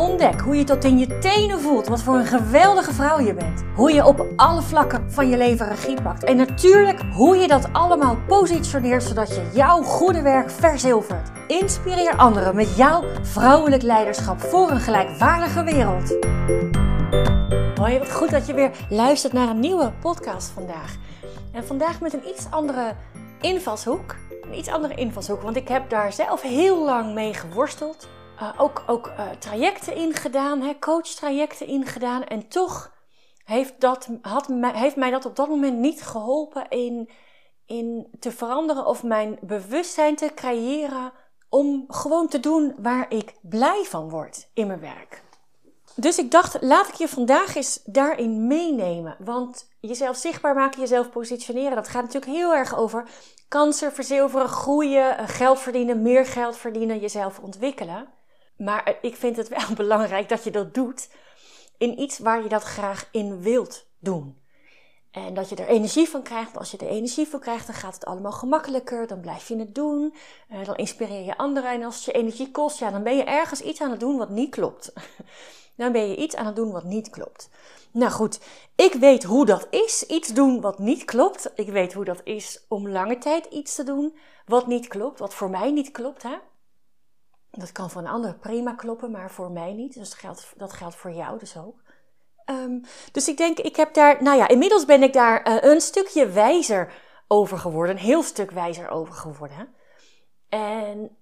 Ontdek hoe je tot in je tenen voelt wat voor een geweldige vrouw je bent. Hoe je op alle vlakken van je leven regie pakt. En natuurlijk hoe je dat allemaal positioneert zodat je jouw goede werk verzilvert. Inspireer anderen met jouw vrouwelijk leiderschap voor een gelijkwaardige wereld. Hoi, wat goed dat je weer luistert naar een nieuwe podcast vandaag. En vandaag met een iets andere invalshoek. Een iets andere invalshoek, want ik heb daar zelf heel lang mee geworsteld. Uh, ook ook uh, trajecten ingedaan, hè, coachtrajecten ingedaan. En toch heeft, dat, had, heeft mij dat op dat moment niet geholpen in, in te veranderen of mijn bewustzijn te creëren om gewoon te doen waar ik blij van word in mijn werk. Dus ik dacht, laat ik je vandaag eens daarin meenemen. Want jezelf zichtbaar maken, jezelf positioneren, dat gaat natuurlijk heel erg over kansen verzilveren, groeien, geld verdienen, meer geld verdienen, jezelf ontwikkelen. Maar ik vind het wel belangrijk dat je dat doet in iets waar je dat graag in wilt doen. En dat je er energie van krijgt. Als je er energie van krijgt, dan gaat het allemaal gemakkelijker. Dan blijf je het doen. Uh, dan inspireer je anderen. En als het je energie kost, ja, dan ben je ergens iets aan het doen wat niet klopt. dan ben je iets aan het doen wat niet klopt. Nou goed, ik weet hoe dat is. Iets doen wat niet klopt. Ik weet hoe dat is om lange tijd iets te doen wat niet klopt. Wat voor mij niet klopt. Hè? Dat kan een ander prima kloppen, maar voor mij niet. Dus dat geldt, dat geldt voor jou dus ook. Um, dus ik denk, ik heb daar, nou ja, inmiddels ben ik daar uh, een stukje wijzer over geworden. Een heel stuk wijzer over geworden. En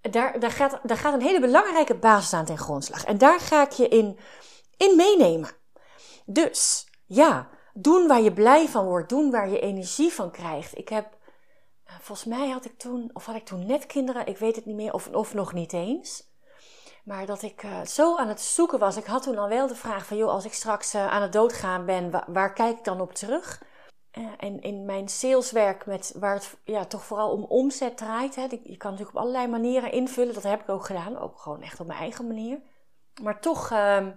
daar, daar, gaat, daar gaat een hele belangrijke basis aan ten grondslag. En daar ga ik je in, in meenemen. Dus ja, doen waar je blij van wordt, doen waar je energie van krijgt. Ik heb volgens mij had ik toen, of had ik toen net kinderen, ik weet het niet meer, of, of nog niet eens. Maar dat ik uh, zo aan het zoeken was. Ik had toen al wel de vraag van, joh, als ik straks uh, aan het doodgaan ben, waar, kijk ik dan op terug? Uh, en in mijn saleswerk, met, waar het ja, toch vooral om omzet draait. Hè, je kan natuurlijk op allerlei manieren invullen. Dat heb ik ook gedaan, ook gewoon echt op mijn eigen manier. Maar toch, ehm,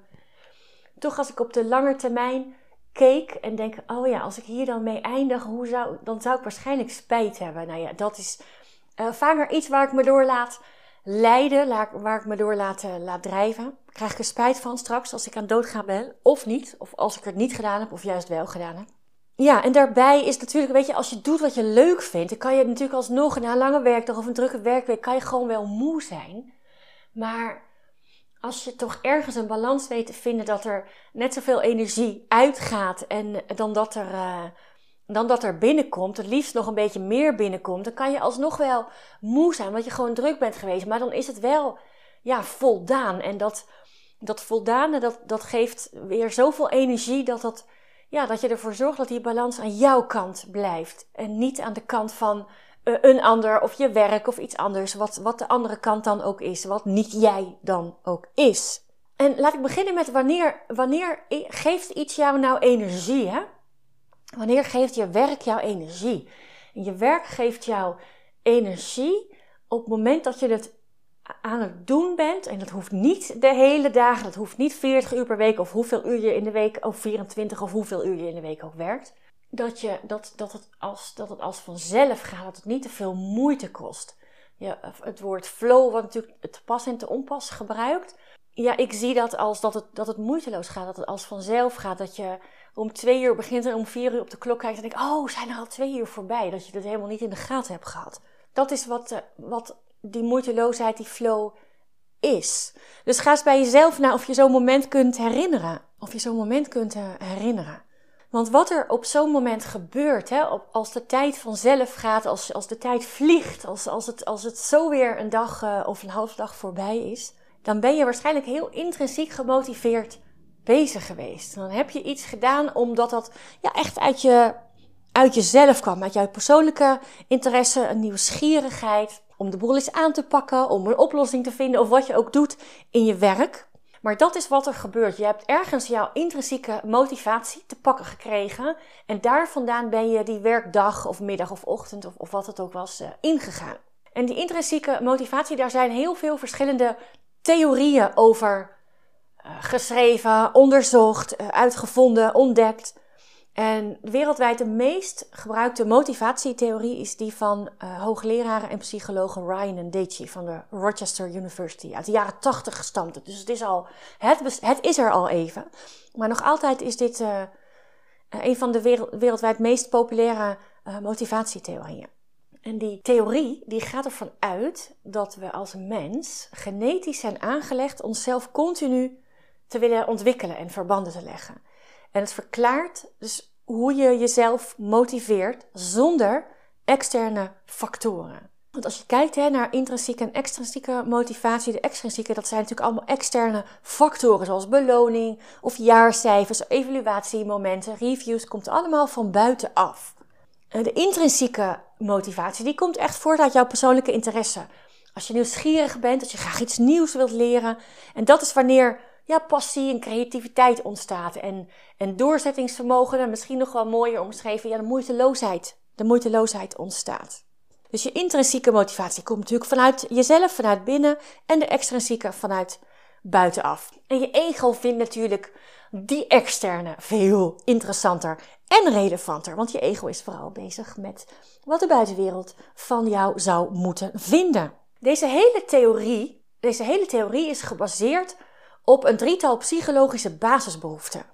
toch als ik op de lange termijn keek en denk, oh ja, als ik hier dan mee eindig, hoe zou, dan zou ik waarschijnlijk spijt hebben. Nou ja, dat is uh, vaker iets waar ik me door laat leiden, waar ik me door laat, uh, laat drijven. Krijg ik er spijt van straks als ik aan doodgaan ben, of niet. Of als ik het niet gedaan heb, of juist wel gedaan heb. Ja, en daarbij is natuurlijk, weet je, als je doet wat je leuk vindt, dan kan je natuurlijk alsnog na een lange werkdag of een drukke werkweek, kan je gewoon wel moe zijn. Maar als je toch ergens een balans weet te vinden dat er net zoveel energie uitgaat en dan dat er, uh, dan dat er binnenkomt, het liefst nog een beetje meer binnenkomt, dan kan je alsnog wel moe zijn, omdat je gewoon druk bent geweest. Maar dan is het wel ja, voldaan. En dat, dat voldane, dat, dat geeft weer zoveel energie dat, dat, ja, dat je ervoor zorgt dat die balans aan jouw kant blijft. En niet aan de kant van eh, een ander of je werk of iets anders, wat, wat de andere kant dan ook is, wat niet jij dan ook is. En laat ik beginnen met wanneer, wanneer geeft iets jou nou energie? Wanneer geeft je werk jou energie? En je werk geeft jou energie op het moment dat je het aan het doen bent. En dat hoeft niet de hele dagen, dat hoeft niet 40 uur per week of hoeveel uur je in de week, of 24 of hoeveel uur je in de week ook werkt dat, je, dat, dat, het als, dat het als vanzelf gaat, dat het niet te veel moeite kost. Ja, het woord flow, wat natuurlijk te pas en te onpas gebruikt. Ja, ik zie dat als dat het, dat het moeiteloos gaat, dat het als vanzelf gaat. Dat je om twee uur begint en om vier uur op de klok kijkt en denkt, oh, zijn er al twee uur voorbij? Dat je dat helemaal niet in de gaten hebt gehad. Dat is wat, eh, wat die moeiteloosheid, die flow is. Dus ga eens bij jezelf naar of je zo'n moment kunt herinneren. Of je zo'n moment kunt eh, herinneren. Want wat er op zo'n moment gebeurt, hè, als de tijd vanzelf gaat, als, als de tijd vliegt, als, als, het, als het zo weer een dag uh, of een half dag voorbij is, dan ben je waarschijnlijk heel intrinsiek gemotiveerd bezig geweest. Dan heb je iets gedaan omdat dat ja, echt uit, je, uit jezelf kwam, uit jouw persoonlijke interesse, een nieuwsgierigheid, om de boel eens aan te pakken, om een oplossing te vinden of wat je ook doet in je werk. Maar dat is wat er gebeurt. Je hebt ergens jouw intrinsieke motivatie te pakken gekregen. En daar vandaan ben je die werkdag of middag of ochtend of, of wat het ook was uh, ingegaan. En die intrinsieke motivatie, daar zijn heel veel verschillende theorieën over uh, geschreven, onderzocht, uh, uitgevonden, ontdekt. En wereldwijd de meest gebruikte motivatietheorie is die van uh, hoogleraren en psychologen Ryan en Deci van de Rochester University. Uit de jaren 80 gestampt. Dus het is, al, het, het is er al even. Maar nog altijd is dit uh, een van de wereld, wereldwijd meest populaire uh, motivatietheorieën. En die theorie die gaat ervan uit dat we als mens genetisch zijn aangelegd onszelf continu te willen ontwikkelen en verbanden te leggen. En het verklaart dus hoe je jezelf motiveert zonder externe factoren. Want als je kijkt hè, naar intrinsieke en extrinsieke motivatie, de extrinsieke, dat zijn natuurlijk allemaal externe factoren, zoals beloning of jaarcijfers, evaluatiemomenten, reviews, komt allemaal van buitenaf. En de intrinsieke motivatie, die komt echt voort uit jouw persoonlijke interesse. Als je nieuwsgierig bent, als je graag iets nieuws wilt leren. En dat is wanneer ja, passie en creativiteit ontstaat. En, en doorzettingsvermogen, en misschien nog wel mooier omschreven, ja, de moeiteloosheid. De moeiteloosheid ontstaat. Dus je intrinsieke motivatie komt natuurlijk vanuit jezelf, vanuit binnen, en de extrinsieke vanuit buitenaf. En je ego vindt natuurlijk die externe veel interessanter en relevanter, want je ego is vooral bezig met wat de buitenwereld van jou zou moeten vinden. Deze hele theorie, deze hele theorie is gebaseerd op een drietal psychologische basisbehoeften.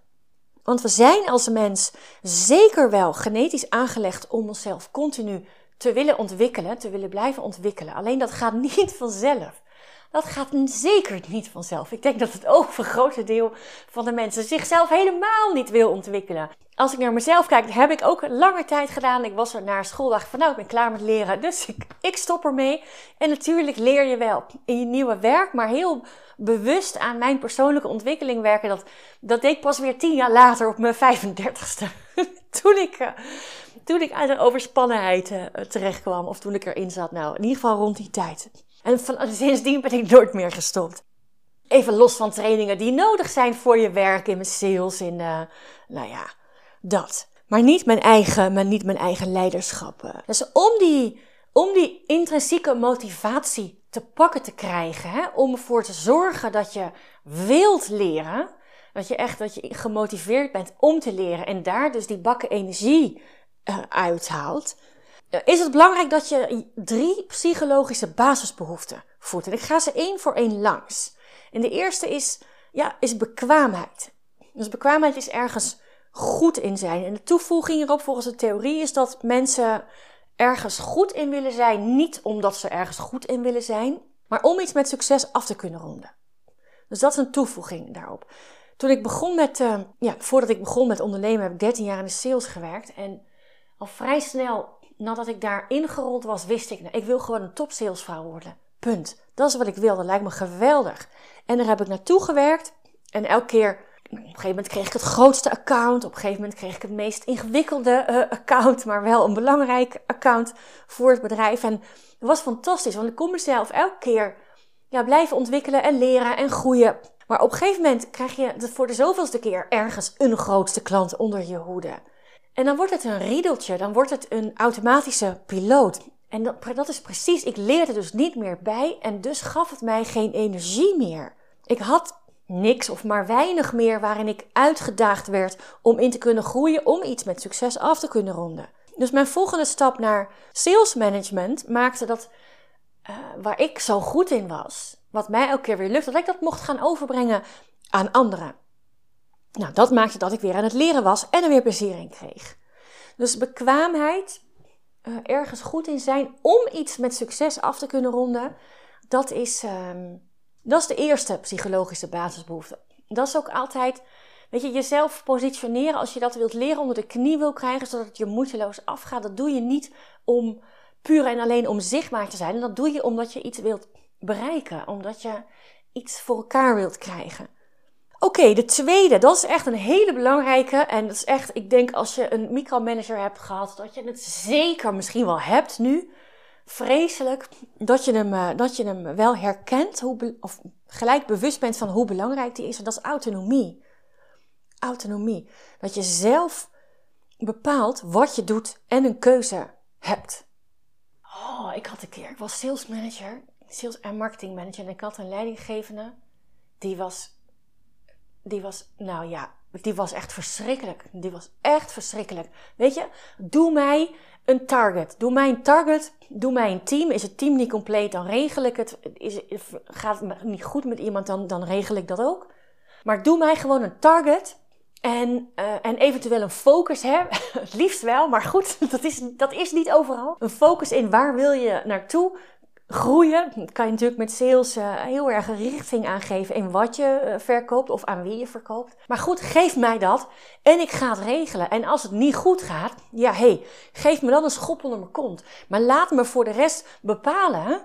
Want we zijn als mens zeker wel genetisch aangelegd om onszelf continu te willen ontwikkelen, te willen blijven ontwikkelen. Alleen dat gaat niet vanzelf. Dat gaat zeker niet vanzelf. Ik denk dat het overgrote deel van de mensen zichzelf helemaal niet wil ontwikkelen. Als ik naar mezelf kijk, heb ik ook lange tijd gedaan. Ik was er naar school, dacht van nou, ik ben klaar met leren, dus ik, ik stop ermee. En natuurlijk leer je wel in je nieuwe werk, maar heel bewust aan mijn persoonlijke ontwikkeling werken. Dat, dat deed ik pas weer tien jaar later op mijn 35ste. toen, ik, uh, toen ik uit een overspannenheid uh, terecht kwam. Of toen ik erin zat. Nou, in ieder geval rond die tijd. En van, sindsdien ben ik nooit meer gestopt. Even los van trainingen die nodig zijn voor je werk in mijn sales. In, uh, nou ja, dat. Maar niet mijn eigen, maar niet mijn eigen leiderschap. Dus om die, om die intrinsieke motivatie te pakken te krijgen. Hè? Om ervoor te zorgen dat je wilt leren. Dat je echt dat je gemotiveerd bent om te leren. En daar dus die bakken energie uh, uithaalt. Uh, is het belangrijk dat je drie psychologische basisbehoeften voedt. En ik ga ze één voor één langs. En de eerste is, ja, is bekwaamheid. Dus bekwaamheid is ergens goed in zijn. En de toevoeging hierop volgens de theorie is dat mensen ergens goed in willen zijn, niet omdat ze ergens goed in willen zijn, maar om iets met succes af te kunnen ronden. Dus dat is een toevoeging daarop. Toen ik begon met, uh, ja, voordat ik begon met ondernemen, heb ik 13 jaar in de sales gewerkt. En al vrij snel nadat ik daar ingerold was, wist ik, nou, ik wil gewoon een top salesvrouw worden. Punt. Dat is wat ik wil. Dat lijkt me geweldig. En daar heb ik naartoe gewerkt. En elke keer op een gegeven moment kreeg ik het grootste account. Op een gegeven moment kreeg ik het meest ingewikkelde uh, account, maar wel een belangrijk account voor het bedrijf. En het was fantastisch, want ik kon mezelf elke keer ja, blijven ontwikkelen en leren en groeien. Maar op een gegeven moment krijg je voor de zoveelste keer ergens een grootste klant onder je hoede. En dan wordt het een riedeltje, dan wordt het een automatische piloot. En dat, dat is precies, ik leerde dus niet meer bij en dus gaf het mij geen energie meer. Ik had niks of maar weinig meer waarin ik uitgedaagd werd om in te kunnen groeien, om iets met succes af te kunnen ronden. Dus mijn volgende stap naar sales management maakte dat uh, waar ik zo goed in was, wat mij elke keer weer lukte, dat ik dat mocht gaan overbrengen aan anderen. Nou, dat maakte dat ik weer aan het leren was en er weer plezier in kreeg. Dus bekwaamheid, uh, ergens goed in zijn om iets met succes af te kunnen ronden, dat is, uh, dat is de eerste psychologische basisbehoefte. Dat is ook altijd, weet je, jezelf positioneren als je dat wilt leren, onder de knie wil krijgen, zodat het je moeiteloos afgaat. Dat doe je niet om puur en alleen om zichtbaar te zijn. Dat doe je omdat je iets wilt bereiken, omdat je iets voor elkaar wilt krijgen. Oké, de tweede, dat is echt een hele belangrijke. En dat is echt, ik denk als je een micromanager hebt gehad, dat je het zeker misschien wel hebt nu vreselijk dat je hem, eh, dat je hem wel herkent, hoe of gelijk bewust bent van hoe belangrijk die is. Dat is autonomie. Autonomie. Dat je zelf bepaalt wat je doet en een keuze hebt. Oh, ik had een keer, ik was sales manager, sales en marketing manager. En ik had een leidinggevende, die was, die was, nou ja, die was echt verschrikkelijk. Die was echt verschrikkelijk. Weet je, doe mij een target. Doe mij een target. Doe mij een team. Is het team niet compleet, dan regel ik het. Is, gaat het niet goed met iemand, dan, dan regel ik dat ook. Maar doe mij gewoon een target. En, uh, en eventueel een focus, hè? het liefst wel, maar goed, dat is, dat is niet overal. Een focus in waar wil je naartoe groeien. Dat kan je natuurlijk met sales uh, heel erg een richting aangeven in wat je uh, verkoopt of aan wie je verkoopt. Maar goed, geef mij dat en ik ga het regelen. En als het niet goed gaat, ja hé, hey, geef me dan een schop onder mijn kont. Maar laat me voor de rest bepalen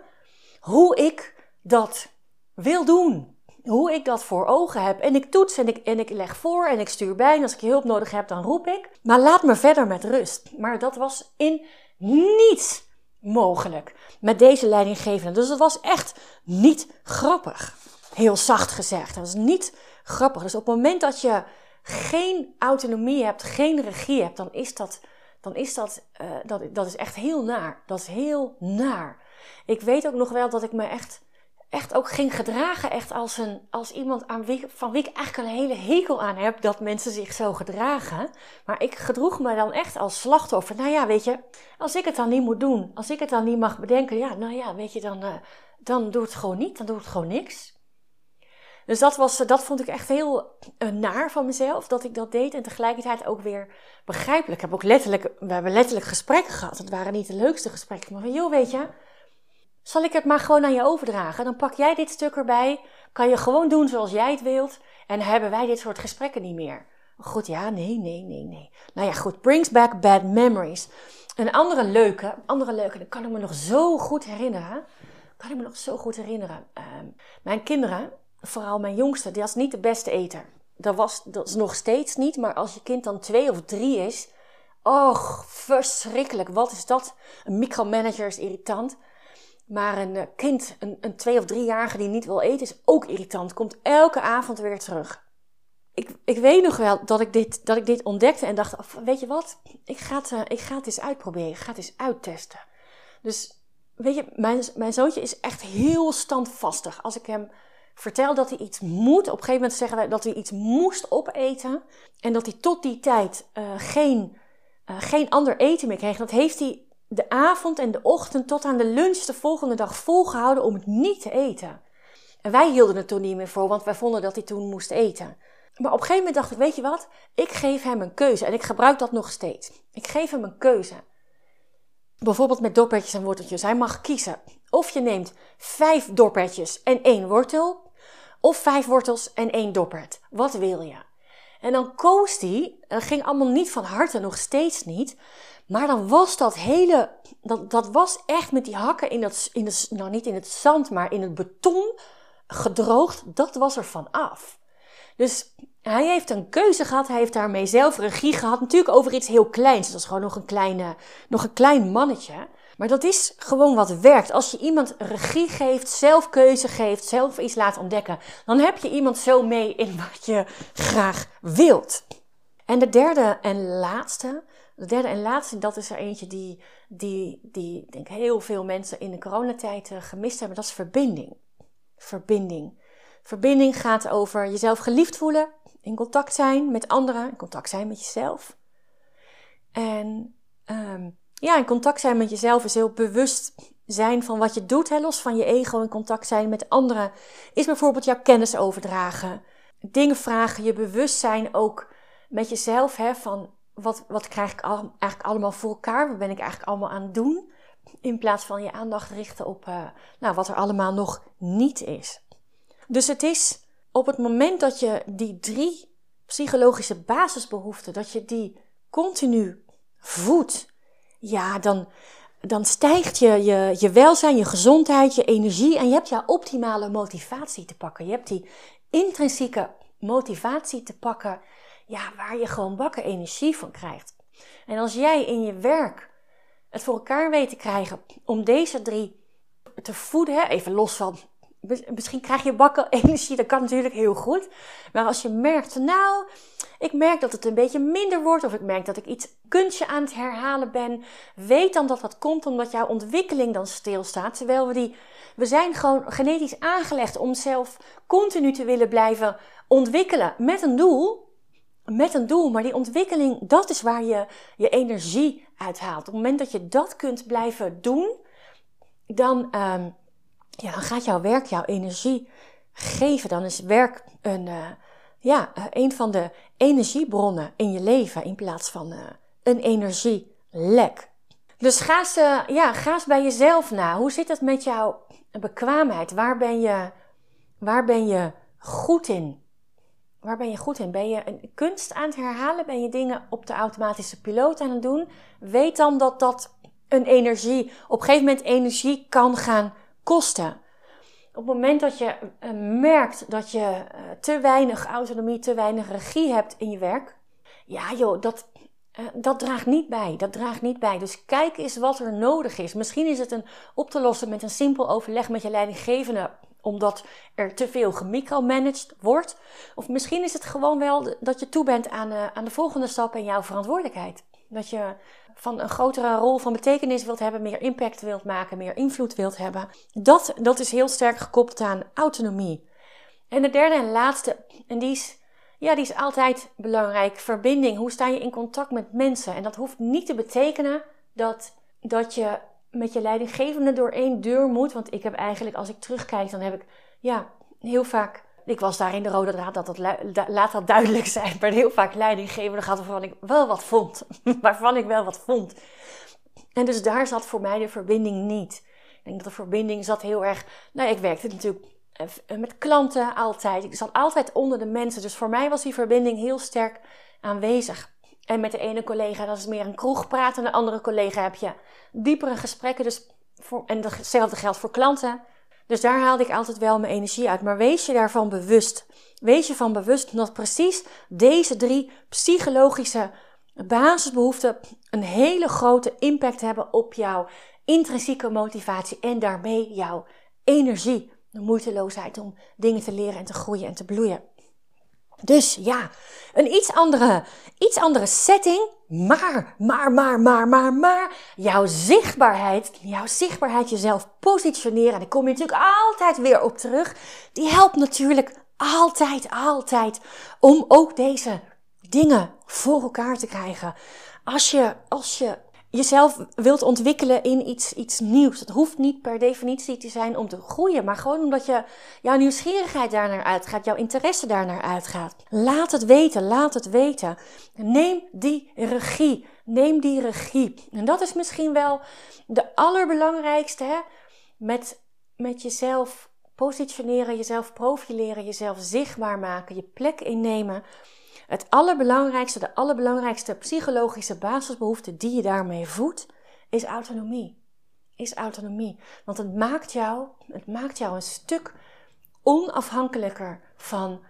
hoe ik dat wil doen. Hoe ik dat voor ogen heb. En ik toets en ik, en ik leg voor en ik stuur bij. En als ik hulp nodig heb, dan roep ik. Maar laat me verder met rust. Maar dat was in niets mogelijk met deze leidinggevende. Dus het was echt niet grappig. Heel zacht gezegd. Dat was niet grappig. Dus op het moment dat je geen autonomie hebt, geen regie hebt, dan is dat, dan is dat, uh, dat, dat is echt heel naar. Dat is heel naar. Ik weet ook nog wel dat ik me echt echt ook ging gedragen echt als, een, als iemand aan van wie ik eigenlijk een hele hekel aan heb dat mensen zich zo gedragen. Maar ik gedroeg me dan echt als slachtoffer. Nou ja, weet je, als ik het dan niet moet doen, als ik het dan niet mag bedenken, ja, nou ja, weet je, dan, uh, dan doe het gewoon niet, dan doe het gewoon niks. Dus dat, was, dat vond ik echt heel uh, naar van mezelf, dat ik dat deed. En tegelijkertijd ook weer begrijpelijk. Ik heb ook letterlijk, we hebben letterlijk gesprekken gehad. Het waren niet de leukste gesprekken. Maar van, joh, weet je, zal ik het maar gewoon aan je overdragen? Dan pak jij dit stuk erbij, kan je gewoon doen zoals jij het wilt en hebben wij dit soort gesprekken niet meer. Goed, ja, nee, nee, nee, nee. Nou ja, goed, brings back bad memories. Een andere leuke, andere leuke, dat kan ik me nog zo goed herinneren. Kan ik me nog zo goed herinneren. Uh, mijn kinderen, vooral mijn jongste, die was niet de beste eter. Dat, was, dat is nog steeds niet, maar als je kind dan twee of drie is, och, verschrikkelijk. Wat is dat? Een micromanager is irritant. Maar een eh, kind, een, een twee- of driejarige die niet wil eten, is ook irritant. Komt elke avond weer terug. Ik, ik weet nog wel dat ik, dit, dat ik dit ontdekte en dacht: Weet je wat? Ik ga, het, uh, ik ga het eens uitproberen. Ik ga het eens uittesten. Dus weet je, mijn, mijn zoontje is echt heel standvastig. Als ik hem vertel dat hij iets moet, op een gegeven moment zeggen wij dat hij iets moest opeten. En dat hij tot die tijd uh, geen, geen ander eten meer kreeg. Dat heeft hij de avond en de ochtend tot aan de lunch de volgende dag volgehouden om het niet te eten. En wij hielden het toen niet meer voor, want wij vonden dat hij toen moest eten. Maar op een gegeven moment dacht ik, weet je wat? Ik geef hem een keuze en ik gebruik dat nog steeds. Ik geef hem een keuze. Bijvoorbeeld met doppertjes en worteltjes. Hij mag kiezen. Of je neemt vijf doppertjes en één wortel. Of vijf wortels en één doppert. Wat wil je? En dan koos hij, dat ging allemaal niet van harte, nog steeds niet. Maar dan was dat hele, dat, dat was echt met die hakken in dat, in het, nou niet in het zand, maar in het beton gedroogd. Dat was er van af. Dus hij heeft een keuze gehad, hij heeft daarmee zelf regie gehad. Natuurlijk over iets heel kleins, dat is gewoon nog een, kleine, nog een klein mannetje. Maar dat is gewoon wat werkt. Als je iemand regie geeft, zelf keuze geeft, zelf iets laat ontdekken, dan heb je iemand zo mee in wat je graag wilt. En de derde en laatste, de derde en laatste, dat is er eentje die, die, die denk heel veel mensen in de coronatijd uh, gemist hebben. Dat is verbinding. Verbinding. Verbinding gaat over jezelf geliefd voelen, in contact zijn met anderen, in contact zijn met jezelf. En um, ja, in contact zijn met jezelf is heel bewust zijn van wat je doet, los van je ego, in contact zijn met anderen, is bijvoorbeeld jouw kennis overdragen. Dingen vragen, je bewustzijn ook met jezelf, hè, van wat, wat krijg ik eigenlijk allemaal voor elkaar? Wat ben ik eigenlijk allemaal aan het doen? In plaats van je aandacht richten op uh, nou, wat er allemaal nog niet is. Dus het is op het moment dat je die drie psychologische basisbehoeften, dat je die continu voedt, ja, dan, dan stijgt je, je, je welzijn, je gezondheid, je energie en je hebt jouw optimale motivatie te pakken. Je hebt die intrinsieke motivatie te pakken ja, waar je gewoon bakken energie van krijgt. En als jij in je werk het voor elkaar weet te krijgen om deze drie te voeden, hè? even los van Misschien krijg je bakken energie, dat kan natuurlijk heel goed. Maar als je merkt, nou, ik merk dat het een beetje minder wordt, of ik merk dat ik iets kunstje aan het herhalen ben, weet dan dat dat komt omdat jouw ontwikkeling dan stilstaat. Terwijl we die, we zijn gewoon genetisch aangelegd om zelf continu te willen blijven ontwikkelen met een doel. Met een doel, maar die ontwikkeling, dat is waar je je energie uithaalt. Op het moment dat je dat kunt blijven doen, dan. Um, ja, dan gaat jouw werk jouw energie geven. Dan is werk een, uh, ja, uh, een van de energiebronnen in je leven in plaats van uh, een energielek. Dus ga eens, ja, ga eens bij jezelf na. Hoe zit het met jouw bekwaamheid? Waar ben je, waar ben je goed in? Waar ben je goed in? Ben je een kunst aan het herhalen? Ben je dingen op de automatische piloot aan het doen? Weet dan dat dat een energie, op een gegeven moment energie kan gaan kosten. Op het moment dat je eh, merkt dat je eh, te weinig autonomie, te weinig regie hebt in je werk, ja joh, dat, eh, dat draagt niet bij. Dat draagt niet bij. Dus kijk eens wat er nodig is. Misschien is het een op te lossen met een simpel overleg met je leidinggevende, omdat er te veel gemicromanaged wordt. Of misschien is het gewoon wel dat je toe bent aan, aan de volgende stap in jouw verantwoordelijkheid. Dat je van een grotere rol van betekenis wilt hebben, meer impact wilt maken, meer invloed wilt hebben. Dat, dat is heel sterk gekoppeld aan autonomie. En de derde en laatste, en die is, ja, die is altijd belangrijk, verbinding. Hoe sta je in contact met mensen? En dat hoeft niet te betekenen dat, dat je met je leidinggevende door één deur moet. Want ik heb eigenlijk, als ik terugkijk, dan heb ik ja, heel vaak ik was daar in de rode draad, dat dat laat dat duidelijk zijn. Maar heel vaak leidinggevende gehad waarvan ik wel wat vond. waarvan ik wel wat vond. En dus daar zat voor mij de verbinding niet. Ik denk dat de verbinding zat heel erg... Nou, ik werkte natuurlijk eh, met klanten altijd. Ik zat altijd onder de mensen. Dus voor mij was die verbinding heel sterk aanwezig. En met de ene collega, dat is meer een kroegpraat. En de andere collega heb je diepere gesprekken. Dus voor, en hetzelfde geldt voor klanten. Dus daar haalde ik altijd wel mijn energie uit. Maar wees je daarvan bewust. Wees je van bewust dat precies deze drie psychologische basisbehoeften een hele grote impact hebben op jouw intrinsieke motivatie en daarmee jouw energie. De moeiteloosheid om dingen te leren en te groeien en te bloeien. Dus ja, een iets andere, iets andere setting. Maar, maar, maar, maar, maar, maar. Jouw zichtbaarheid, jouw zichtbaarheid, jezelf positioneren. En daar kom je natuurlijk altijd weer op terug. Die helpt natuurlijk altijd, altijd om ook deze dingen voor elkaar te krijgen. Als je, als je jezelf wilt ontwikkelen in iets, iets nieuws. Het hoeft niet per definitie te zijn om te groeien, maar gewoon omdat je, jouw nieuwsgierigheid daar naar uitgaat, jouw interesse daar naar uitgaat. Laat het weten, laat het weten. Neem die regie. Neem die regie. En dat is misschien wel de allerbelangrijkste, hè? Met, met jezelf positioneren, jezelf profileren, jezelf zichtbaar maken, je plek innemen het allerbelangrijkste, de allerbelangrijkste psychologische basisbehoefte die je daarmee voedt, is autonomie. Is autonomie. Want het maakt jou, het maakt jou een stuk onafhankelijker van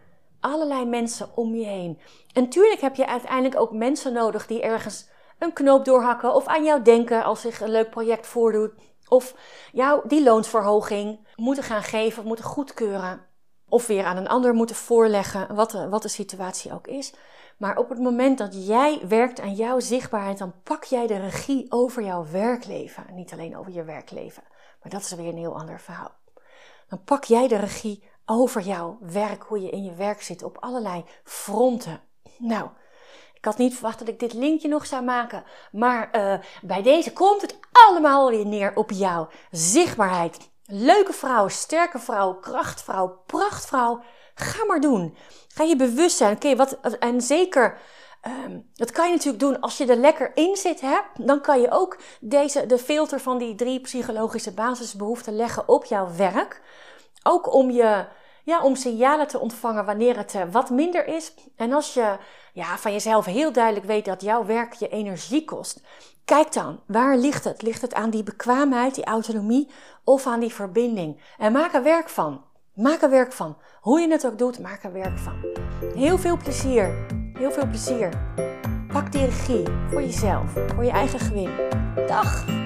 allerlei mensen om je heen. En tuurlijk heb je uiteindelijk ook mensen nodig die ergens een knoop doorhakken of aan jou denken als zich een leuk project voordoet. Of jou die loonsverhoging moeten gaan geven, moeten goedkeuren of weer aan een ander moeten voorleggen, wat de, wat de situatie ook is. Maar op het moment dat jij werkt aan jouw zichtbaarheid, dan pak jij de regie over jouw werkleven. Niet alleen over je werkleven, maar dat is weer een heel ander verhaal. Dan pak jij de regie over jouw werk, hoe je in je werk zit, op allerlei fronten. Nou, ik had niet verwacht dat ik dit linkje nog zou maken, maar uh, bij deze komt het allemaal weer neer op jouw zichtbaarheid. Leuke vrouw, sterke vrouw, krachtvrouw, prachtvrouw. Ga maar doen. Ga je bewust zijn. Oké, wat en zeker. Um, dat kan je natuurlijk doen als je er lekker in zit. Hè? Dan kan je ook deze, de filter van die drie psychologische basisbehoeften leggen op jouw werk. Ook om, je, ja, om signalen te ontvangen wanneer het uh, wat minder is. En als je ja, van jezelf heel duidelijk weet dat jouw werk je energie kost, Kijk dan, waar ligt het? Ligt het aan die bekwaamheid, die autonomie of aan die verbinding? En maak er werk van. Maak er werk van. Hoe je het ook doet, maak er werk van. Heel veel plezier. Heel veel plezier. Pak die regie voor jezelf, voor je eigen gewin. Dag!